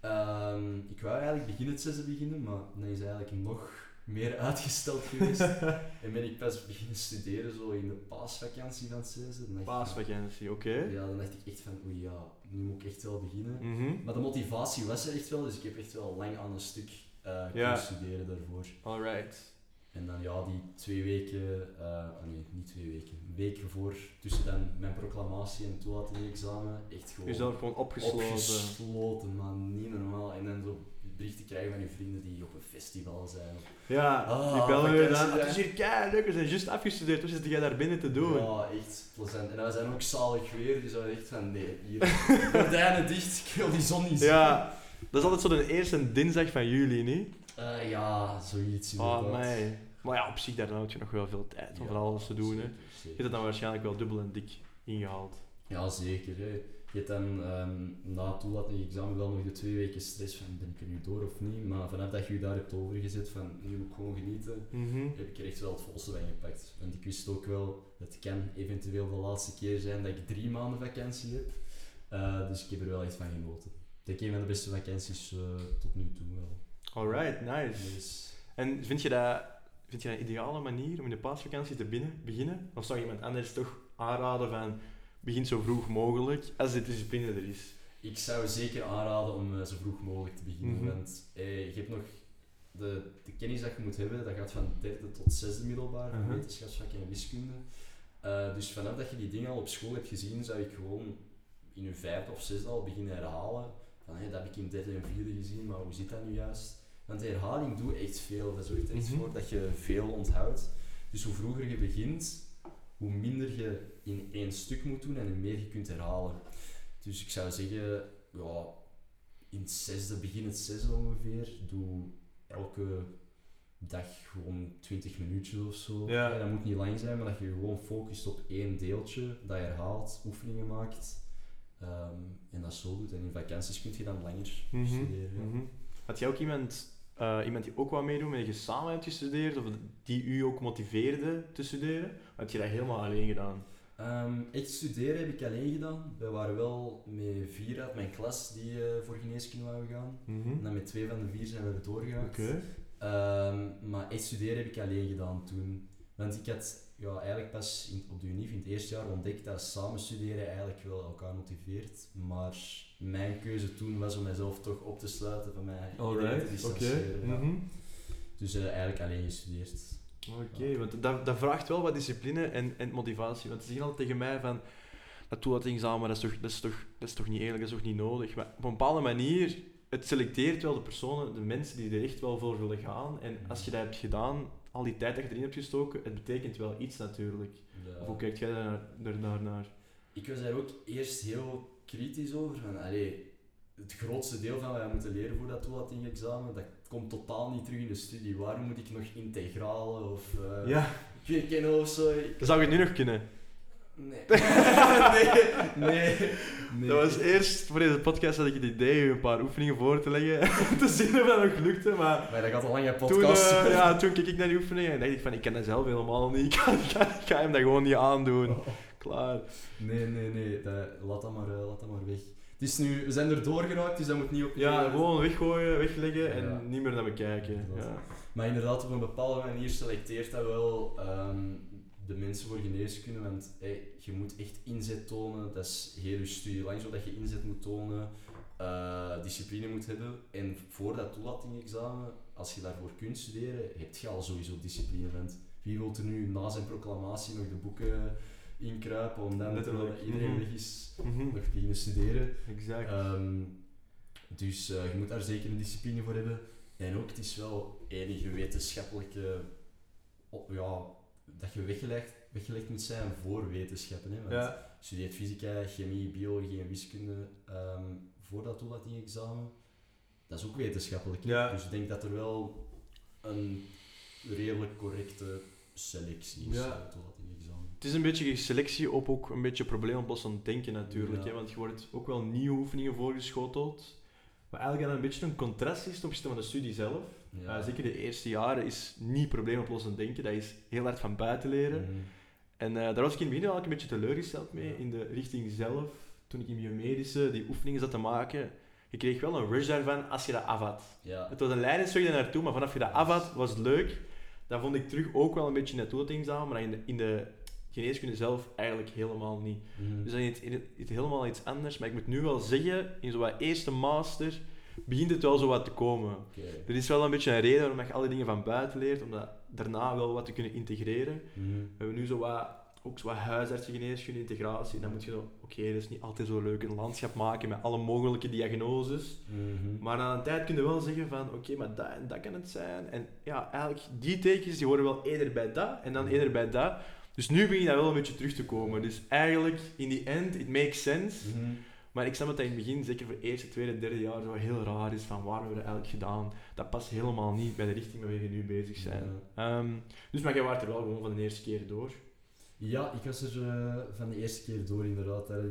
Ehm, ik wou eigenlijk begin het zesde beginnen, maar dan is eigenlijk nog meer uitgesteld geweest. en ben ik pas beginnen studeren zo in de paasvakantie van het zesde. Paasvakantie, oké. Ja, dan dacht ik echt van oei ja, nu moet ik echt wel beginnen. Mhm. Maar de motivatie was er echt wel, dus ik heb echt wel lang aan een stuk eh Ja. kunnen studeren daarvoor. Alright. En dan ja, die twee weken, ah nee, niet twee weken, een week voor tussen dan mijn proclamatie en toelating-examen, echt gewoon Jezelf gewoon opgesloten. opgesloten, man, niet normaal. En dan zo berichten krijgen van je vrienden die op een festival zijn. Ja, Ah, die bellen je dan. Het is hier kei leuk, we zijn juist afgestudeerd, wat zit jij daar binnen te doen? Ja, echt plezant. En was dan ook zalig weer, dus was echt van nee, hier, gordijnen dicht, ik wil die zon niet zien. Ja, dat is altijd zo de eerste dinsdag van juli, niet? Eh, ja, zoiets Oh, inderdaad. mij. Maar ja, op zich, daar houd je nog wel veel tijd om van alles te doen. Hè. Je hebt het dan waarschijnlijk wel dubbel en dik ingehaald. Ja, zeker. Hè. Je hebt dan ehm, na het toelatingsexamen wel nog de twee weken stress van ben ik er nu door of niet. Maar vanaf dat je je daar hebt overgezet van nu moet ik gewoon genieten, heb ik er echt wel het volste van gepakt. Want ik wist ook wel, het kan eventueel de laatste keer zijn dat ik drie maanden vakantie heb. Eh, dus ik heb er wel echt van genoten. Ik denk een van de beste vakanties eh, tot nu toe wel. Alright, nice. Dus, En vind je, dat, vind je een ideale manier om in de paasvakantie te binnen, beginnen? Of zou je iemand anders toch aanraden van begin zo vroeg mogelijk, als de discipline er is? ik zou zeker aanraden om eh, zo vroeg mogelijk te beginnen. Mhm. Want eh, je hebt nog de, de kennis dat je moet hebben, dat gaat van derde tot zesde middelbaar, Mhm. wetenschapsvak en wiskunde. Eh, dus vanaf dat je die dingen al op school hebt gezien, zou ik gewoon in je vijfde of zesde al beginnen herhalen. Van hé, dat heb ik in derde en vierde gezien, maar hoe zit dat nu juist? Want herhaling doet echt veel. Dat zorgt er echt Mhm. voor dat je veel onthoudt. Dus hoe vroeger je begint, hoe minder je in één stuk moet doen en hoe meer je kunt herhalen. Dus ik zou zeggen, ja, in het zesde, begin het zesde ongeveer, doe elke dag gewoon 20 minuutjes of zo. Ja. dat moet niet lang zijn, maar dat je gewoon focust op één deeltje, dat je herhaalt, oefeningen maakt ehm, en dat zo doet. En in vakanties kun je dan langer Mhm, studeren. ja. mhm. Had jij ook iemand, eh, iemand die ook wou meedoen, met je samen hebt gestudeerd, of die u ook motiveerde te studeren? Of heb je dat helemaal alleen gedaan? Ehm, echt studeren heb ik alleen gedaan. We waren wel met vier uit mijn klas die eh, voor geneeskunde wouden gaan. En dan met twee van de vier zijn we er doorgeraakt. Oké. Ehm, maar echt studeren heb ik alleen gedaan toen. Want ik had ja, eigenlijk pas in, op de UNIF in het eerste jaar ontdekt dat samen studeren eigenlijk wel elkaar motiveert. Maar mijn keuze toen was om mezelf toch op te sluiten van mij te. Mhm. Dus eh, eigenlijk alleen gestudeerd. Oké, want dat, dat vraagt wel wat discipline en, en motivatie. Want ze zeggen altijd tegen mij van, dat toelatingsexamen, dat is, toch, dat, is toch, dat is toch niet eerlijk, dat is toch niet nodig. Maar op een bepaalde manier, het selecteert wel de personen, de mensen die er echt wel voor willen gaan. En als je dat hebt gedaan, al die tijd dat je erin hebt gestoken, het betekent wel iets natuurlijk. Ja. Of hoe kijkt jij daar, naar? Ik was daar ook eerst heel kritisch over. Van, allee, het grootste deel van wat we moeten leren voor dat toelatingexamen, dat komt totaal niet terug in de studie. Waarom moet ik nog integralen of eh Ja, of zo? Ik- dan zou je nu nog kunnen. Nee. nee. Nee. nee. Dat was eerst, voor deze podcast had ik het idee een paar oefeningen voor te leggen. te zien of dat nog lukte, maar... Maar dat gaat een lange Toen, podcast. eh, ja, toen keek ik naar die oefeningen en dacht ik van, ik kan dat zelf helemaal niet. Ik ga, ik ga, ik ga hem dat gewoon niet aandoen. Klaar. Nee, nee, nee. Dat, laat, dat maar, eh, laat dat maar weg. Het is nu, we zijn er doorgeraakt, dus dat moet niet op. Ja, gewoon weggooien, wegleggen en Ja. niet meer naar bekijken. Ja. Maar inderdaad, op een bepaalde manier selecteert dat wel ehm, de mensen voor geneeskunde. Want hey, je moet echt inzet tonen. Dat is heel je studie lang zo dat je inzet moet tonen, eh, discipline moet hebben. En voor dat toelatingexamen, als je daarvoor kunt studeren, heb je al sowieso discipline. Want wie wil er nu na zijn proclamatie nog de boeken inkruipen om dan terwijl iedereen Mhm. weg is Mhm. nog te beginnen studeren? Exact. Ehm, dus eh, je moet daar zeker een discipline voor hebben. En ook, het is wel enige wetenschappelijke... op- ja, dat je weggelegd, weggelegd moet zijn voor wetenschappen. Hè? Want Ja. je studeert fysica, chemie, biologie en wiskunde ehm, voor dat toelatingexamen. Dat is ook wetenschappelijk. Ja. Dus ik denk dat er wel een redelijk correcte selectie is Ja. voor het toelatingexamen. Het is een beetje selectie op ook een beetje probleemoplossend denken natuurlijk. Ja. Hè, want je wordt ook wel nieuwe oefeningen voorgeschoteld. Maar eigenlijk dat een beetje een contrast is ten opzichte van de studie zelf. Ja. Eh, zeker de eerste jaren is niet probleemoplossend denken. Dat is heel hard van buiten leren. Mhm. En eh, daar was ik in het begin wel een beetje teleurgesteld mee, Ja. in de richting zelf. Toen ik in biomedische die oefeningen zat te maken, je kreeg wel een rush daarvan als je dat afhad. Ja. Het was een leidensweg daar naartoe, maar vanaf je dat afhad, was het leuk. Dat vond ik terug ook wel een beetje in het toelatingsexamen, maar in de, in de geneeskunde zelf eigenlijk helemaal niet. Mhm. Dus dat is iets, iets helemaal iets anders. Maar ik moet nu wel zeggen, in zo'n eerste master begint het wel zo wat te komen. Er is wel een beetje een reden waarom je al die dingen van buiten leert, om dat daarna wel wat te kunnen integreren. Mhm. We hebben nu zo wat, ook zo wat huisartsengeneeskunde, integratie. Dan moet je zo, oké, dat is niet altijd zo leuk, een landschap maken met alle mogelijke diagnoses. Mhm. Maar na een tijd kun je wel zeggen van, oké, maar dat en dat kan het zijn. En ja, eigenlijk, die tekens die horen wel eerder bij dat en dan eerder bij dat. Dus nu begin je dat wel een beetje terug te komen. Dus eigenlijk, in the end, it makes sense. Mhm. Maar ik snap dat dat in het begin, zeker voor het eerste, tweede, derde jaar, zo heel raar is van waar hebben we dat eigenlijk gedaan. Dat past helemaal niet bij de richting waarmee we nu bezig zijn. Ehm, dus maar jij waart er wel gewoon van de eerste keer door. Ja, ik was er eh, van de eerste keer door inderdaad. Daar,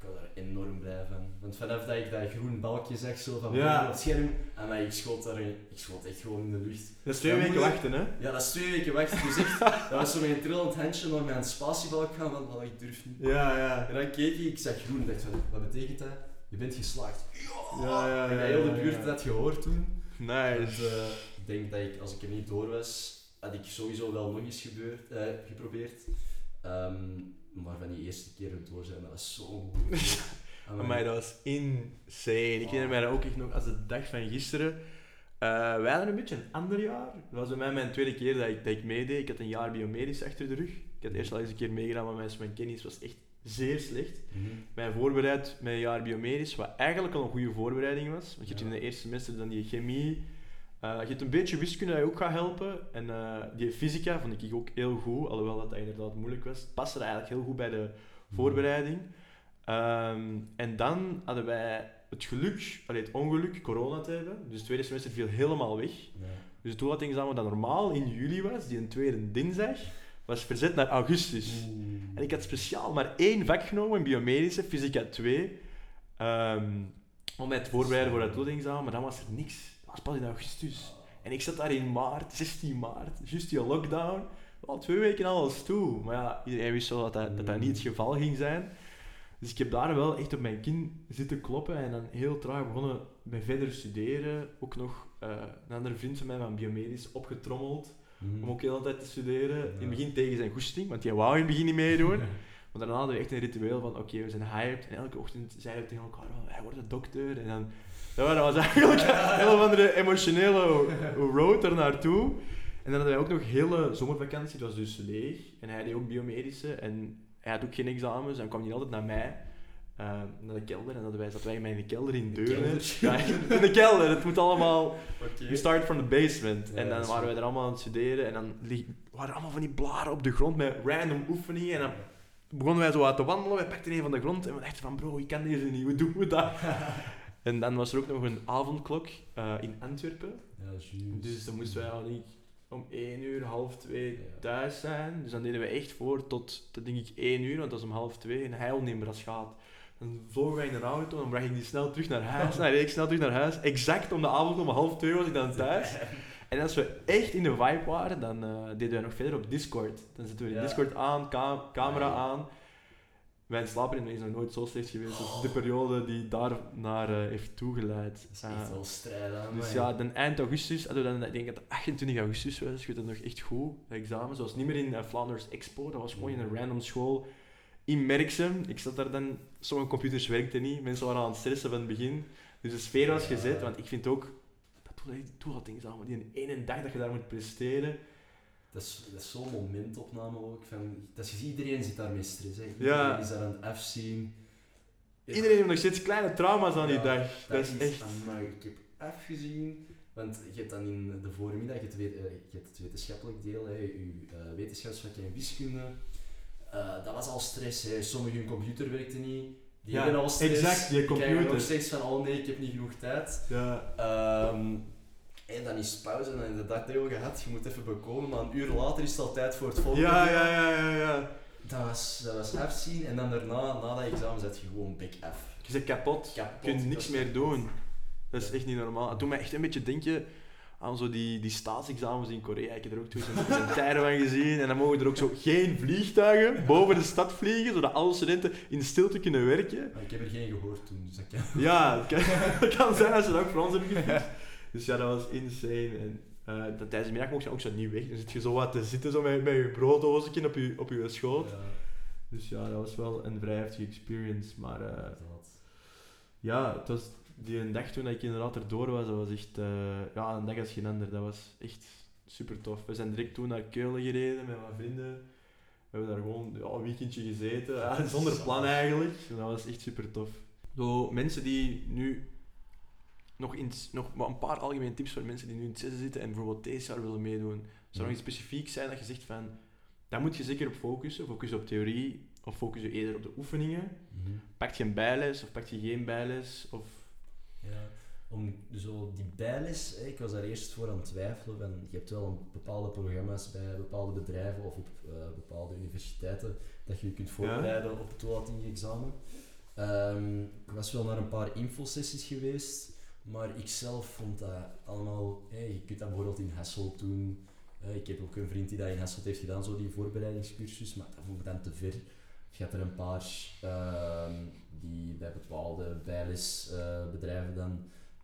ik, was er enorm blij van. Want vanaf dat ik dat groen balkje zag zo van Ja. het scherm, en mij, ik, schoot daar, ik schoot echt gewoon in de lucht. Dat is twee weken wachten, hè? Ja, dat is twee weken wachten. Dus echt, dat was zo met een trillend handje naar mijn spatiebalk gaan, want oh, ik durf niet. Ja, ja. En dan keek ik, ik zag groen en dacht van, wat betekent dat? Je bent geslaagd. Ja, ja, En ja, heel de buurt ja. dat gehoord toen. Nice. Dus, eh, ik denk dat ik, als ik er niet door was, had ik sowieso wel nog eens gebeurd, eh, geprobeerd. Ehm, maar van die eerste keer er door zijn, dat was zo goed. Maar dat was insane. Ik herinner mij dat ook echt nog als de dag van gisteren. Eh, wij hadden een beetje een ander jaar. Dat was bij mij mijn tweede keer dat ik, dat ik meedeed. Ik had een jaar biomedisch achter de rug. Ik had eerst al eens een keer meegedaan, maar mijn, mijn kennis was echt zeer slecht. Mhm. Mijn voorbereid met een jaar biomedisch, wat eigenlijk al een goede voorbereiding was. Want je hebt in het eerste semester dan die chemie. Eh, je hebt een beetje wiskunde dat je ook gaat helpen. En eh, die fysica vond ik ook heel goed, alhoewel dat, dat inderdaad moeilijk was. Het paste eigenlijk heel goed bij de voorbereiding. Ehm, en dan hadden wij het geluk, allee, het ongeluk, corona te hebben. Dus het tweede semester viel helemaal weg. Ja. Dus het toelatingsexamen dat normaal in juli was, die een tweede dinsdag, was verzet naar augustus. En ik had speciaal maar één vak genomen, biomedische, fysica 2, ehm, om mij te voorbereiden voor het toelatingsexamen, maar dan was er niks. Was pas in augustus. En ik zat daar in maart, 16 maart, juist die lockdown. Al twee weken alles toe. Maar ja, iedereen wist wel dat dat, dat, dat niet het geval ging zijn. Dus ik heb daar wel echt op mijn kin zitten kloppen en dan heel traag begonnen met verder studeren. Ook nog eh, een andere vriend van mij van biomedisch opgetrommeld Mhm. om ook heel de tijd te studeren. In het begin tegen zijn goesting, want hij wou in het begin niet meedoen. Maar daarna hadden we echt een ritueel van, oké, we zijn hyped. En elke ochtend zeiden we tegen elkaar, oh, hij wordt een dokter. En dan, ja, dat was eigenlijk een heel andere emotionele road er naartoe. En dan hadden wij ook nog hele zomervakantie, het was dus leeg. En hij deed ook biomedische. En hij had ook geen examens, dan kwam hij altijd naar mij. eh, naar de kelder. En hadden wij, zaten wij in mijn kelder in De Deurne. kelder? Ja, in de kelder. Het moet allemaal... Oké. We start from the basement. Ja, en dat dan waren wij er allemaal aan het studeren. En dan waren er allemaal van die blaren op de grond met random oefeningen. En dan begonnen wij zo uit te wandelen. Wij pakten een van de grond en we dachten van bro, ik kan deze niet. Hoe doen we dat? en dan was er ook nog een avondklok eh, in Antwerpen. Ja, juist. Dus dan moesten wij al niet om 1 uur, half 2 Ja. thuis zijn. Dus dan deden we echt voor tot, tot denk ik 1 uur, want dat was om half 2. En hij in gaat. Dan vlogen wij in een auto, dan bracht ik die snel terug naar huis. Dan reed ik snel terug naar huis. Exact om de avond om half 2 was ik dan thuis. En als we echt in de vibe waren, dan eh, deden wij nog verder op Discord. Dan zetten we de Ja. Discord aan, ca- camera aan. Mijn slaapritme is nog nooit zo slecht geweest als de periode die daar naar eh, heeft toegeleid. Dat is Eh, echt wel strijden aan dus ja, dan eind augustus, hadden we dan, ik denk dat het 28 augustus was, ik weet het nog echt goed, dat examen. Zoals niet meer in eh, Flanders Expo, dat was gewoon in een random school in Merksem. Ik zat daar dan, sommige computers werkten niet, mensen waren aan het stressen van het begin. Dus de sfeer was gezet, want ik vind ook, dat toelating- toelatingsexamen, die ene dag dat je daar moet presteren. Dat is, dat is zo'n momentopname ook. Van, dat is, iedereen zit daar met stress. Hè. Ja. Iedereen is daar aan het afzien. Ja, Iedereen heeft nog steeds kleine trauma's aan die ja, dag. Dat, is echt... amai, ik heb afgezien. Want je hebt dan in de voormiddag het, we- eh, je hebt het wetenschappelijk deel, hè, je eh, wetenschapsvakken en wiskunde. Eh, dat was al stress. Hè. Sommige hun computer werkte niet. Die Ja, hebben al stress. exact, krijgen computer. nog steeds van, oh nee, ik heb niet genoeg tijd. Ja. Ehm, en dan is pauze en dan heb je dat deel gehad. Je moet even bekomen, maar een uur later is het al tijd voor het volgende Ja, deel. ja, ja, ja, ja. Dat was, dat was afzien en dan daarna, na dat examen, zet je gewoon bek af. Je bent kapot. Kapot, je kunt dat niks meer kapot. doen. Dat is echt niet normaal. Het doet mij echt een beetje denken aan zo die, die staatsexamens in Korea. Ik heb er ook twee zijn tijden van gezien. En dan mogen er ook zo geen vliegtuigen boven de stad vliegen, zodat alle studenten in stilte kunnen werken. Maar ik heb er geen gehoord toen, dus dat kan. Ja, het kan, kan zijn als ze dat ook voor ons hebben gefixt. Dus ja, dat was insane. En eh, dat tijdens de middag mocht je ook zo niet weg. Dan zit je zo wat te zitten zo met, met je brooddoosje op je, op je schoot. Ja, Dus ja, dat was wel een vrij heftige experience. Maar eh, ja, het was die een dag toen ik inderdaad erdoor was, dat was echt eh, ja, een dag als geen ander. Dat was echt super tof. We zijn direct toen naar Keulen gereden met mijn vrienden. We hebben daar gewoon ja, een weekendje gezeten, ja, zonder plan eigenlijk. En dat was echt super tof. Zo, mensen die nu nog, in, nog maar een paar algemene tips voor mensen die nu in het zesde zitten en bijvoorbeeld deze jaar willen meedoen. Zou er nog iets specifiek zijn dat je zegt van, daar moet je zeker op focussen, focus op theorie Of focus je eerder op de oefeningen? Mhm. Pakt je een bijles of pakt je geen bijles? Of... Ja, om zo die bijles, ik was daar eerst voor aan het twijfelen. Van, je hebt wel een bepaalde programma's bij bepaalde bedrijven of op eh, bepaalde universiteiten dat je je kunt voorbereiden op het toelating-examen. Ehm, ik was wel naar een paar infosessies geweest, maar ik zelf vond dat allemaal... je kunt dat bijvoorbeeld in Hasselt doen. Eh, ik heb ook een vriend die dat in Hasselt heeft gedaan, zo die voorbereidingscursus, maar dat vond ik dan te ver. Je hebt er een paar ehm, die bij bepaalde bijlesbedrijven dan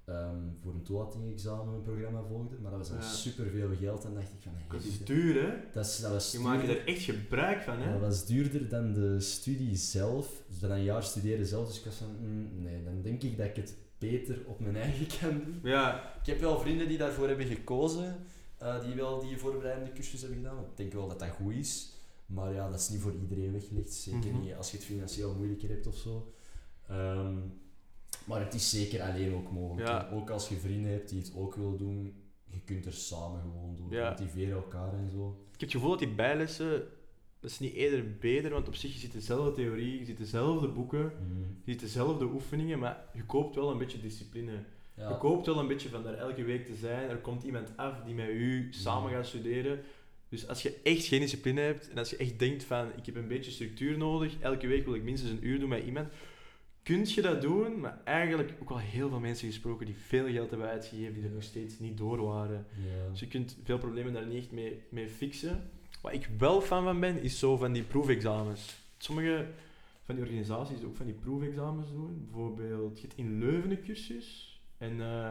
ehm, voor een toelating-examen een programma volgden, maar dat was dan Ja. superveel geld en dacht ik van... hey, Dat is duur, hè? dat, is, dat was Je maakt er echt gebruik van, hè? dat was duurder dan de studie zelf, dus dan een jaar studeren zelf, dus ik was van, mm, nee, dan denk ik dat ik het beter op mijn eigen kan doen. Ja, Ik heb wel vrienden die daarvoor hebben gekozen, eh, die wel die voorbereidende cursus hebben gedaan. Ik denk wel dat dat goed is, maar ja, dat is niet voor iedereen weggelegd. Zeker Mhm. niet als je het financieel moeilijker hebt of zo. Ehm, maar het is zeker alleen ook mogelijk. Ja. Ook als je vrienden hebt die het ook willen doen, je kunt er samen gewoon doen. Ja. Motiveren elkaar en zo. ik heb het gevoel dat die bijlessen, dat is niet eerder beter, want op zich je ziet dezelfde theorie, je ziet dezelfde boeken, je ziet dezelfde oefeningen, maar je koopt wel een beetje discipline. Ja. Je koopt wel een beetje van daar elke week te zijn. Er komt iemand af die met u samen Ja. gaat studeren. Dus als je echt geen discipline hebt en als je echt denkt van ik heb een beetje structuur nodig, elke week wil ik minstens een uur doen met iemand, kun je dat doen. Maar eigenlijk ook wel heel veel mensen gesproken die veel geld hebben uitgegeven, die er nog steeds niet door waren. Ja. Dus je kunt veel problemen daar niet echt mee, mee fixen. Wat ik wel fan van ben, is zo van die proefexamens. Sommige van die organisaties ook van die proefexamens doen. Bijvoorbeeld, je hebt in Leuven een cursus. En eh,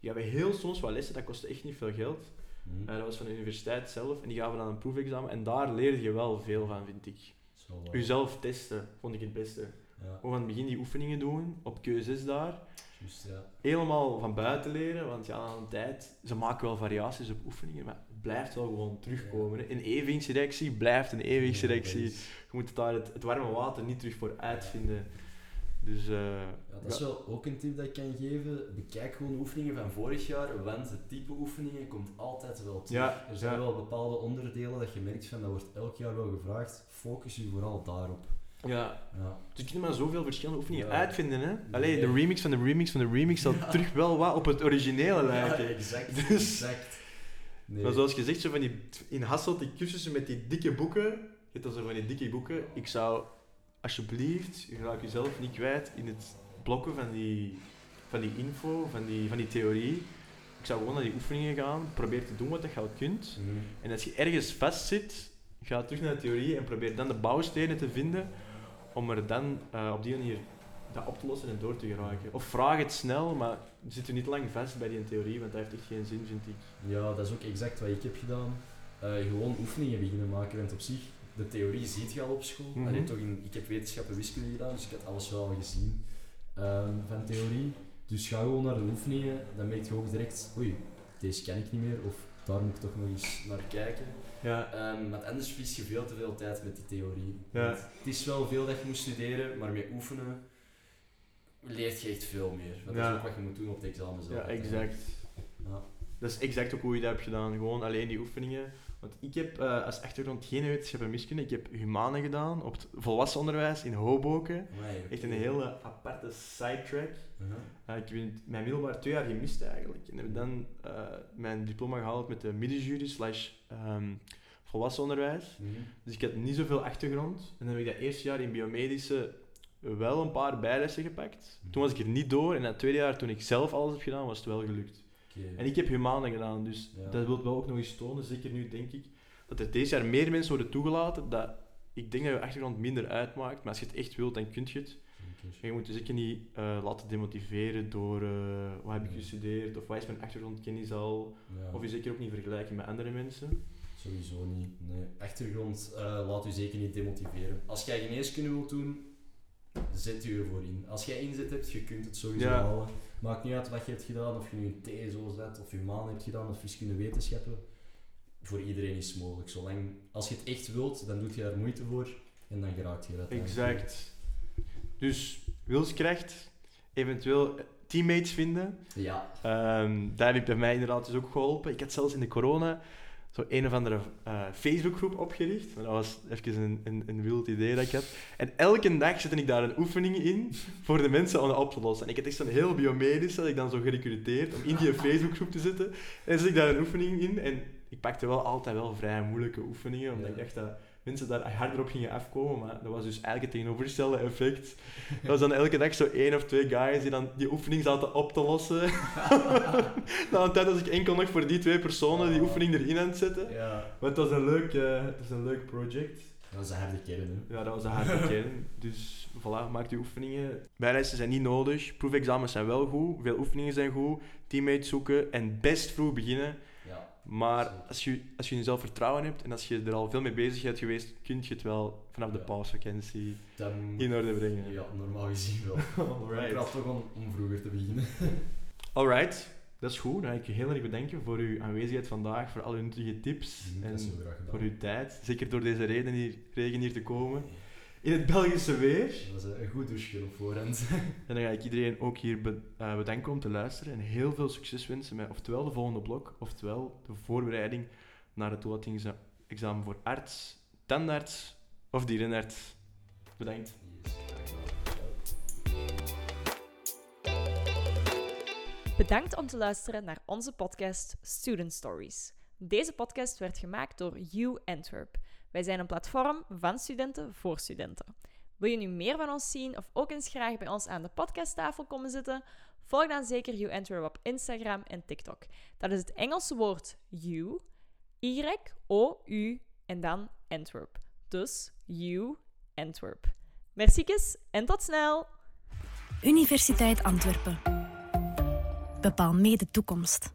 die hebben heel soms wat lessen, dat kostte echt niet veel geld. Hm. Eh, dat was van de universiteit zelf. En die gaven dan een proefexamen. En daar leerde je wel veel van, vind ik. Zo. Jezelf testen, vond ik het beste. Ja, Gewoon aan het begin die oefeningen doen, op Q6 daar. ja. Helemaal van buiten leren, want ja, aan de tijd, ze maken wel variaties op oefeningen, maar blijft wel gewoon terugkomen. hè. Een evenwichtsreactie blijft een. Ja, Je moet daar het, het warme water niet terug voor uitvinden. Dus eh, Ja, dat is ja. wel ook een tip dat ik kan geven. Bekijk gewoon oefeningen van vorig jaar, want het type oefeningen komt altijd wel terug. Ja, er zijn ja. wel bepaalde onderdelen dat je merkt van dat wordt elk jaar wel gevraagd. Focus je vooral daarop. ja, Ja. dus je kunt maar zoveel verschillende oefeningen Ja. uitvinden. Hè? Allee, de remix van de remix van de remix zal Ja. terug wel wat op het originele lijken. Ja, exact. Dus- exact. Nee. Maar zoals gezegd, zo van die, in Hasselt, die cursussen met die dikke boeken. Je hebt dan zo van die dikke boeken. Ik zou alsjeblieft, je raakt jezelf niet kwijt in het blokken van die, van die info, van die, van die theorie. Ik zou gewoon naar die oefeningen gaan, probeer te doen wat je kunt. Mhm. En als je ergens vast zit, ga terug naar de theorie en probeer dan de bouwstenen te vinden om er dan eh, op die manier dat op te lossen en door te geraken. Of vraag het snel, maar zit u niet lang vast bij die theorie, want dat heeft echt geen zin, vind ik. Ja, dat is ook exact wat ik heb gedaan. Eh, gewoon oefeningen beginnen maken, want op zich, de theorie ziet je al op school. Allee, toch in, ik heb wetenschappen wiskunde gedaan, dus ik had alles wel al gezien ehm, van theorie. Dus ga gewoon naar de oefeningen, dan merk je ook direct, oei, deze ken ik niet meer, of daar moet ik toch nog eens naar kijken. Ja, Ehm, want anders verlies je veel te veel tijd met die theorie. Ja. Het is wel veel dat je moet studeren, maar met oefenen leert je echt veel meer. Want Dat is ook wat je moet doen op het examen zelf. ja exact. Ja. Dat is exact ook hoe je dat hebt gedaan. Gewoon alleen die oefeningen. Want ik heb eh, als achtergrond geen wetenschap en wiskunde. Ik heb humane gedaan op het volwassen onderwijs in Hoboken. Amai, Echt een hele aparte sidetrack. Uh, ik heb mijn middelbaar twee jaar gemist eigenlijk. En heb dan eh, mijn diploma gehaald met de middenjury slash ehm, volwassen onderwijs. Mhm. Dus ik had niet zoveel achtergrond. En dan heb ik dat eerste jaar in biomedische wel een paar bijlessen gepakt. Toen was ik er niet door. En dat tweede jaar, toen ik zelf alles heb gedaan, was het wel gelukt. En ik heb humane gedaan, dus Ja. dat wil wel ook nog eens tonen, zeker nu denk ik, dat er deze jaar meer mensen worden toegelaten, dat ik denk dat je achtergrond minder uitmaakt, maar als je het echt wilt, dan kun je het. En je moet je zeker niet eh, laten demotiveren door eh, wat heb ik gestudeerd, of wat is mijn achtergrondkennis al, Ja, of je zeker ook niet vergelijken met andere mensen. Sowieso niet. Nee. Achtergrond eh, laat u zeker niet demotiveren. Als jij geneeskunde wilt doen, zet u ervoor in. Als jij inzet hebt, je kunt het sowieso Ja. halen. Maakt niet uit wat je hebt gedaan, of je nu een TSO zet, of je maan hebt gedaan, of wiskunde wetenschappen. Voor iedereen is het mogelijk. Zolang, als je het echt wilt, dan doe je daar moeite voor en dan geraakt je uiteindelijk. Exact. Dus wilskracht, eventueel teammates vinden. Ja. Ehm daar heb ik bij mij inderdaad dus ook geholpen. Ik had zelfs in de corona zo een of andere uh, Facebookgroep opgericht. Maar dat was even een, een, een, wild idee dat ik had. En elke dag zette ik daar een oefening in voor de mensen om dat op te lossen. En ik had echt zo'n heel biomedisch dat ik dan zo gerecruiteerd om in die Facebookgroep te zitten. En zet ik daar een oefening in. En ik pakte wel altijd wel vrij moeilijke oefeningen, omdat ik dacht dat mensen daar harder op gingen afkomen, maar dat was dus eigenlijk het tegenovergestelde effect. Dat was dan elke dag zo één of twee guys die dan die oefening zaten op te lossen. Na een tijd was ik enkel nog voor die twee personen die oefening erin aan het zetten. Ja. Maar het was een leuk, uh, het was een leuk project. Dat was een harde kern, hè? Ja, dat was een harde kern. Dus voilà, maak die oefeningen. Bijlijsten zijn niet nodig. Proefexamens zijn wel goed. Veel oefeningen zijn goed. Teammates zoeken en best vroeg beginnen. Maar als je, als je jezelf vertrouwen hebt en als je er al veel mee bezig bent geweest, kun je het wel vanaf de pausvakantie in orde brengen. Ja, normaal gezien wel. Alright. Ik had toch om, om vroeger te beginnen. Alright, dat is goed. Dan ga ik je heel erg bedanken voor uw aanwezigheid vandaag, voor al uw nuttige tips mm, en voor uw tijd. Zeker door deze reden hier, regen hier te komen in het Belgische weer. Dat was een goed douche op voorhand. En dan ga ik iedereen ook hier eh, bedanken om te luisteren en heel veel succes wensen met oftewel de volgende blok, oftewel de voorbereiding naar het toelatingsexamen voor arts, tandarts of dierenarts. Bedankt. Bedankt om te luisteren naar onze podcast Student Stories. Deze podcast werd gemaakt door U Antwerp. Wij zijn een platform van studenten voor studenten. Wil je nu meer van ons zien of ook eens graag bij ons aan de podcasttafel komen zitten? Volg dan zeker You Antwerp op Instagram en TikTok. Dat is het Engelse woord you, Y-O-U en dan Antwerp. Dus You Antwerp. Merci en tot snel! Universiteit Antwerpen. Bepaal mee de toekomst.